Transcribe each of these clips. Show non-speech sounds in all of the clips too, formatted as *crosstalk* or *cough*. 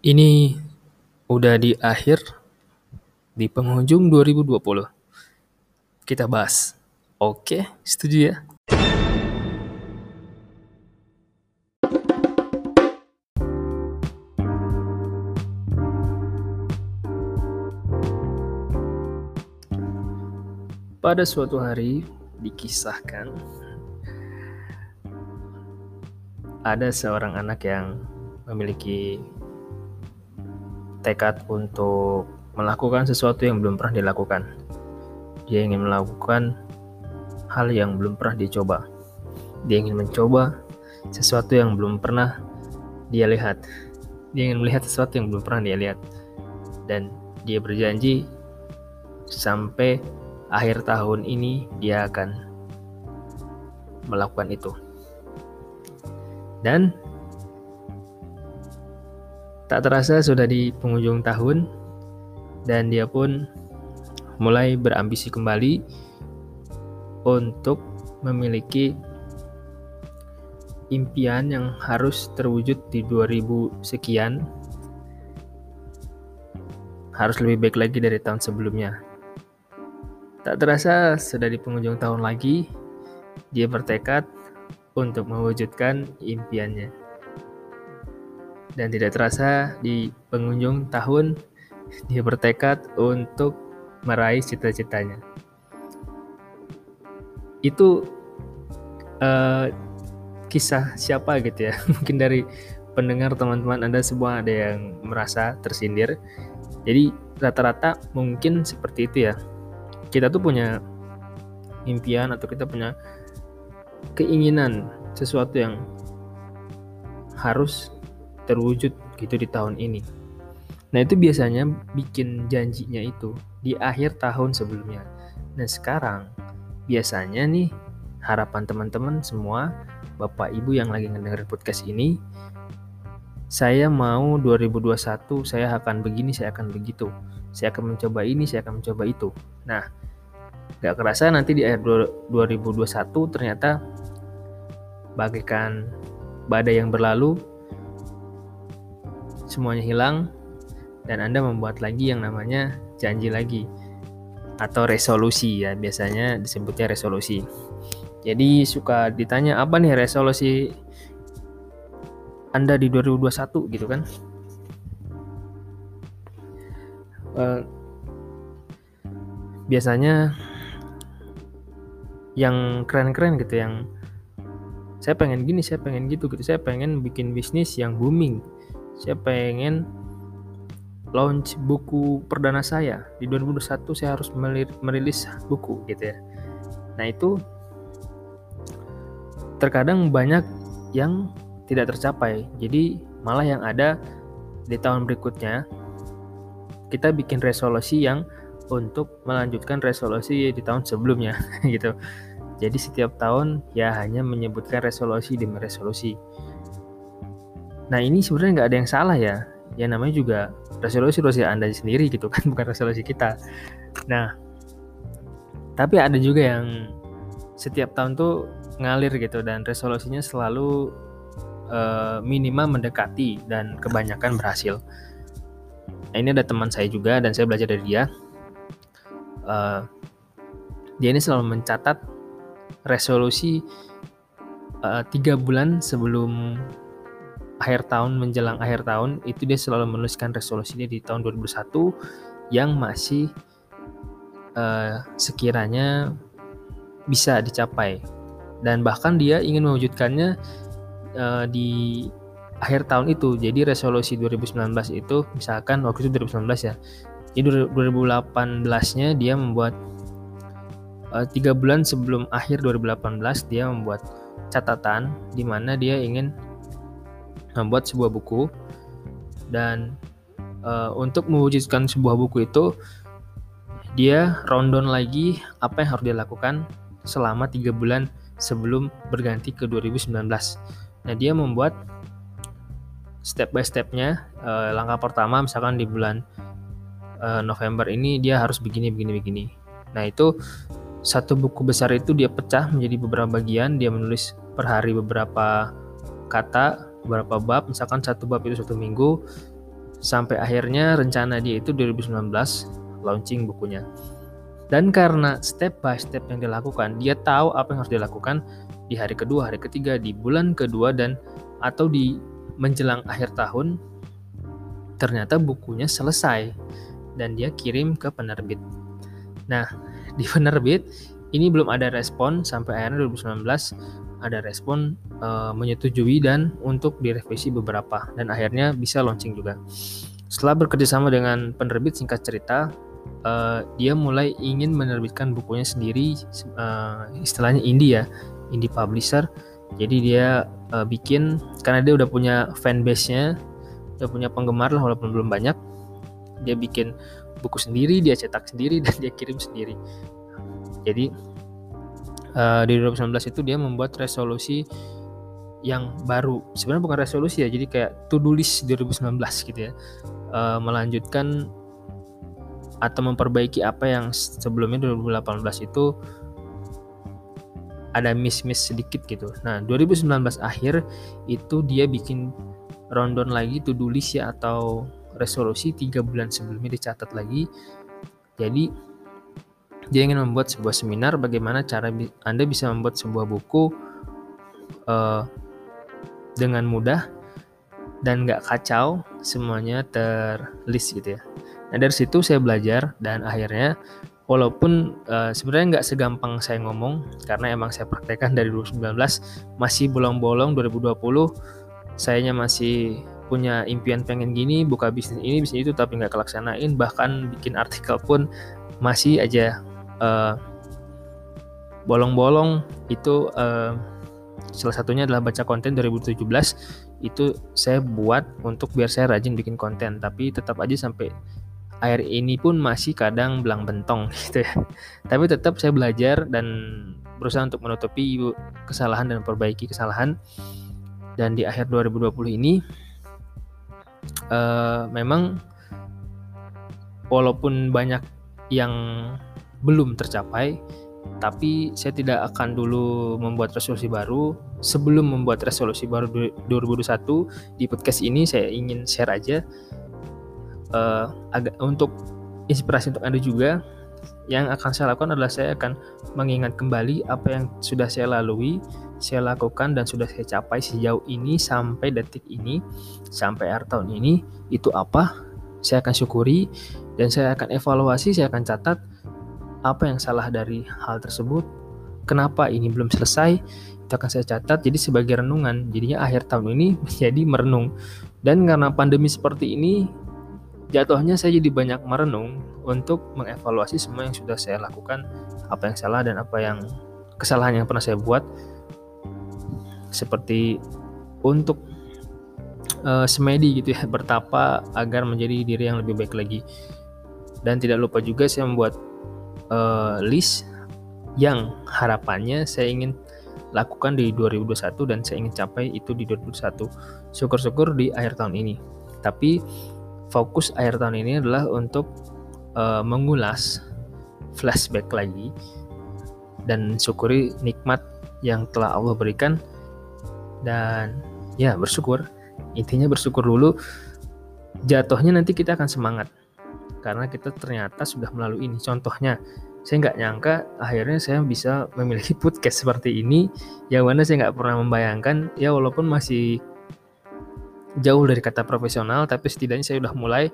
Ini udah di akhir, di penghujung 2020. Kita bahas. Oke, setuju ya? Pada suatu hari dikisahkan ada seorang anak yang memiliki tekad untuk melakukan sesuatu yang belum pernah dilakukan. Dia ingin melakukan hal yang belum pernah dicoba. Dia ingin mencoba sesuatu yang belum pernah dia lihat. Dia ingin melihat sesuatu yang belum pernah dia lihat. Dan dia berjanji sampai akhir tahun ini dia akan melakukan itu. Dan tak terasa sudah di penghujung tahun dan dia pun mulai berambisi kembali untuk memiliki impian yang harus terwujud di 2000 sekian harus lebih baik lagi dari tahun sebelumnya. Tak terasa sudah di penghujung tahun lagi, dia bertekad untuk mewujudkan impiannya. Dan tidak terasa di penghujung tahun, dia bertekad untuk meraih cita-citanya. Itu uh, kisah siapa gitu ya? *laughs* Mungkin dari pendengar teman-teman Anda semua ada yang merasa tersindir. Jadi rata-rata mungkin seperti itu ya kita tuh punya impian atau kita punya keinginan sesuatu yang harus terwujud gitu di tahun ini. Nah itu biasanya bikin janjinya itu di akhir tahun sebelumnya. Nah sekarang biasanya nih harapan teman-teman semua Bapak Ibu yang lagi ngedengerin podcast ini saya mau 2021 saya akan begini saya akan begitu saya akan mencoba ini saya akan mencoba itu nah Gak kerasa nanti di akhir 2021 ternyata bagaikan badai yang berlalu, semuanya hilang, dan Anda membuat lagi yang namanya janji lagi atau resolusi ya biasanya disebutnya resolusi. Jadi suka ditanya apa nih resolusi Anda di 2021 gitu kan? Uh, biasanya yang keren-keren gitu yang saya pengen gini saya pengen gitu gitu saya pengen bikin bisnis yang booming saya pengen launch buku perdana saya di 2021 saya harus merilis buku gitu ya nah itu terkadang banyak yang tidak tercapai jadi malah yang ada di tahun berikutnya kita bikin resolusi yang untuk melanjutkan resolusi di tahun sebelumnya *laughs* gitu. Jadi setiap tahun ya hanya menyebutkan resolusi demi resolusi. Nah ini sebenarnya nggak ada yang salah ya. Ya namanya juga resolusi resolusi anda sendiri gitu kan, *laughs* bukan resolusi kita. Nah tapi ada juga yang setiap tahun tuh ngalir gitu dan resolusinya selalu uh, minimal mendekati dan kebanyakan berhasil. Nah, ini ada teman saya juga dan saya belajar dari dia uh, dia ini selalu mencatat resolusi uh, tiga bulan sebelum akhir tahun menjelang akhir tahun itu dia selalu menuliskan resolusinya di tahun 2001 yang masih uh, sekiranya bisa dicapai. Dan bahkan dia ingin mewujudkannya uh, di akhir tahun itu. Jadi resolusi 2019 itu misalkan waktu itu 2019 ya di 2018-nya dia membuat eh, tiga bulan sebelum akhir 2018 dia membuat catatan di mana dia ingin membuat sebuah buku dan uh, untuk mewujudkan sebuah buku itu dia rundown lagi apa yang harus dia lakukan selama tiga bulan sebelum berganti ke 2019. Nah dia membuat step by stepnya uh, langkah pertama misalkan di bulan uh, November ini dia harus begini begini begini. Nah, itu satu buku besar itu dia pecah menjadi beberapa bagian, dia menulis per hari beberapa kata, beberapa bab, misalkan satu bab itu satu minggu, sampai akhirnya rencana dia itu 2019 launching bukunya. Dan karena step by step yang dilakukan, dia tahu apa yang harus dilakukan di hari kedua, hari ketiga, di bulan kedua dan atau di menjelang akhir tahun ternyata bukunya selesai dan dia kirim ke penerbit. Nah, di penerbit ini belum ada respon sampai akhirnya 2019 ada respon e, menyetujui dan untuk direvisi beberapa dan akhirnya bisa launching juga. Setelah bekerjasama dengan penerbit singkat cerita, uh, dia mulai ingin menerbitkan bukunya sendiri uh, istilahnya indie ya indie publisher jadi dia uh, bikin karena dia udah punya fanbase-nya udah punya penggemar lah walaupun belum banyak dia bikin buku sendiri dia cetak sendiri *laughs* dan dia kirim sendiri jadi uh, di 2019 itu dia membuat resolusi yang baru sebenarnya bukan resolusi ya jadi kayak to do list 2019 gitu ya uh, melanjutkan atau memperbaiki apa yang sebelumnya 2018 itu ada miss-miss sedikit gitu. Nah, 2019 akhir itu dia bikin rundown lagi to do list ya atau resolusi tiga bulan sebelumnya dicatat lagi. Jadi dia ingin membuat sebuah seminar bagaimana cara Anda bisa membuat sebuah buku uh, dengan mudah dan nggak kacau semuanya terlist gitu ya. Nah dari situ saya belajar dan akhirnya walaupun uh, sebenarnya nggak segampang saya ngomong karena emang saya praktekkan dari 2019 masih bolong-bolong 2020 sayanya masih punya impian pengen gini buka bisnis ini bisnis itu tapi nggak kelaksanain bahkan bikin artikel pun masih aja uh, bolong-bolong itu uh, salah satunya adalah baca konten 2017 itu saya buat untuk biar saya rajin bikin konten tapi tetap aja sampai air ini pun masih kadang belang bentong *laughs* gitu ya. Tapi tetap saya belajar dan berusaha untuk menutupi kesalahan dan perbaiki kesalahan. Dan di akhir 2020 ini uh, memang walaupun banyak yang belum tercapai, tapi saya tidak akan dulu membuat resolusi baru. Sebelum membuat resolusi baru 2021 di podcast ini saya ingin share aja uh, agak untuk inspirasi untuk Anda juga yang akan saya lakukan adalah saya akan mengingat kembali apa yang sudah saya lalui, saya lakukan dan sudah saya capai sejauh ini sampai detik ini, sampai akhir tahun ini, itu apa? Saya akan syukuri dan saya akan evaluasi, saya akan catat apa yang salah dari hal tersebut, kenapa ini belum selesai, itu akan saya catat jadi sebagai renungan. Jadinya akhir tahun ini *laughs* menjadi merenung. Dan karena pandemi seperti ini, jatuhnya saya jadi banyak merenung untuk mengevaluasi semua yang sudah saya lakukan, apa yang salah dan apa yang kesalahan yang pernah saya buat, seperti untuk uh, semedi gitu ya, bertapa agar menjadi diri yang lebih baik lagi. Dan tidak lupa juga saya membuat uh, list yang harapannya saya ingin lakukan di 2021 dan saya ingin capai itu di 2021. Syukur-syukur di akhir tahun ini. Tapi fokus akhir tahun ini adalah untuk uh, mengulas flashback lagi dan syukuri nikmat yang telah Allah berikan dan ya bersyukur intinya bersyukur dulu jatuhnya nanti kita akan semangat karena kita ternyata sudah melalui ini. Contohnya saya nggak nyangka akhirnya saya bisa memiliki *laughs* podcast seperti ini. Yang mana saya nggak pernah membayangkan ya walaupun masih jauh dari kata profesional tapi setidaknya saya sudah mulai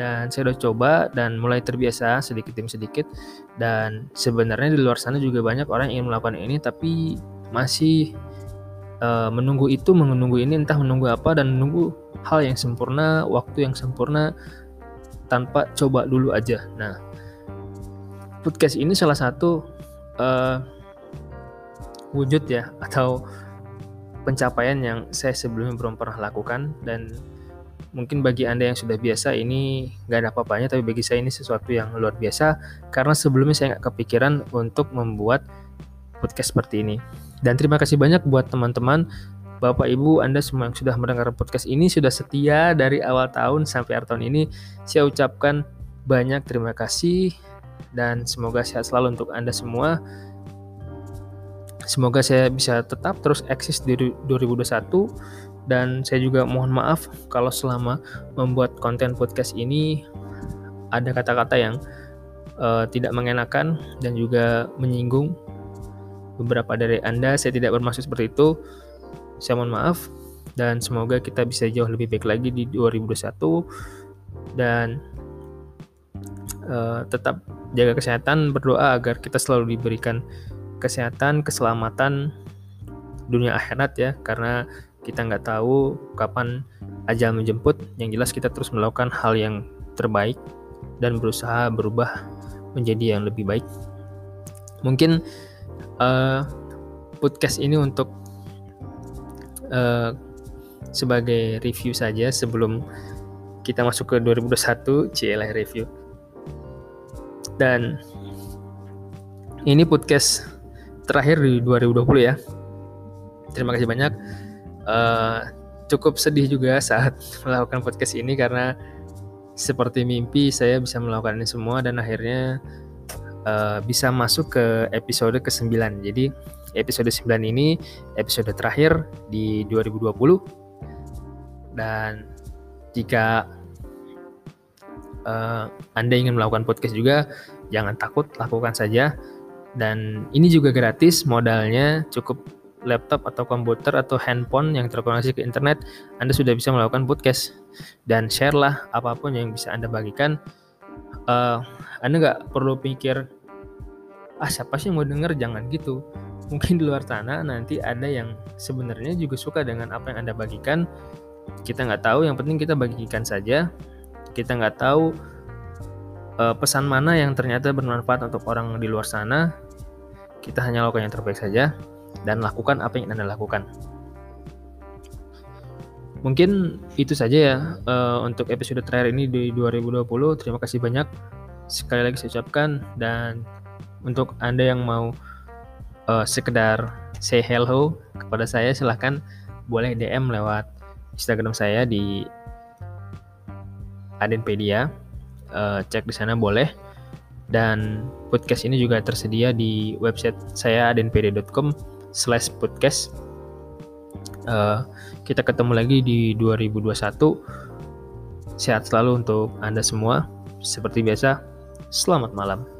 dan saya sudah coba dan mulai terbiasa sedikit demi sedikit. Dan sebenarnya di luar sana juga banyak orang yang ingin melakukan ini tapi masih uh, menunggu itu menunggu ini entah menunggu apa dan menunggu hal yang sempurna waktu yang sempurna tanpa coba dulu aja. Nah podcast ini salah satu uh, wujud ya atau pencapaian yang saya sebelumnya belum pernah lakukan. Dan mungkin bagi anda yang sudah biasa ini nggak ada apa-apanya tapi bagi saya ini sesuatu yang luar biasa. Karena sebelumnya saya nggak kepikiran untuk membuat podcast seperti ini. Dan terima kasih banyak buat teman-teman Bapak Ibu Anda semua yang sudah mendengar podcast ini sudah setia dari awal tahun sampai akhir tahun ini saya ucapkan banyak terima kasih dan semoga sehat selalu untuk Anda semua Semoga saya bisa tetap terus eksis di 2021 Dan saya juga mohon maaf kalau selama membuat konten podcast ini ada kata-kata yang uh, tidak mengenakan dan juga menyinggung beberapa dari Anda. Saya tidak bermaksud seperti itu. Saya mohon maaf dan semoga kita bisa jauh lebih baik lagi di 2021 dan uh, tetap jaga kesehatan, berdoa agar kita selalu diberikan kesehatan, keselamatan dunia akhirat ya, karena kita nggak tahu kapan ajal menjemput. Yang jelas kita terus melakukan hal yang terbaik dan berusaha berubah menjadi yang lebih baik. Mungkin uh, podcast ini untuk uh, sebagai review saja sebelum kita masuk ke 2021 CLH review. Dan ini podcast terakhir di 2020 ya. Terima kasih banyak. Uh, cukup sedih juga saat *laughs* melakukan podcast ini karena seperti mimpi saya bisa melakukan ini semua dan akhirnya uh, bisa masuk ke episode ke-9 jadi episode 9 ini episode terakhir di 2020 dan jika uh, Anda ingin melakukan podcast juga, jangan takut, lakukan saja. Dan ini juga gratis, modalnya cukup laptop atau komputer atau handphone yang terkoneksi ke internet, Anda sudah bisa melakukan podcast. Dan share lah apa pun yang bisa Anda bagikan. Uh, anda nggak perlu pikir, ah siapa sih yang mau denger, jangan gitu. Mungkin di luar sana nanti ada yang sebenarnya juga suka dengan apa yang Anda bagikan. Kita nggak tahu, yang penting kita bagikan saja. Kita nggak tahu uh, pesan mana yang ternyata bermanfaat untuk orang di luar sana. Kita hanya lakukan yang terbaik saja dan lakukan apa yang anda lakukan. Mungkin itu saja ya uh, untuk episode terakhir ini di 2020 terima kasih banyak. Sekali lagi saya ucapkan dan untuk anda yang mau uh, sekedar say hello kepada saya silahkan boleh DM lewat Instagram saya di Adenpedia. Uh, cek di sana boleh. Dan podcast ini juga tersedia di website saya adenpedia.com slash podcast. Uh, kita ketemu lagi di 2021. Sehat selalu untuk Anda semua. Seperti biasa, selamat malam.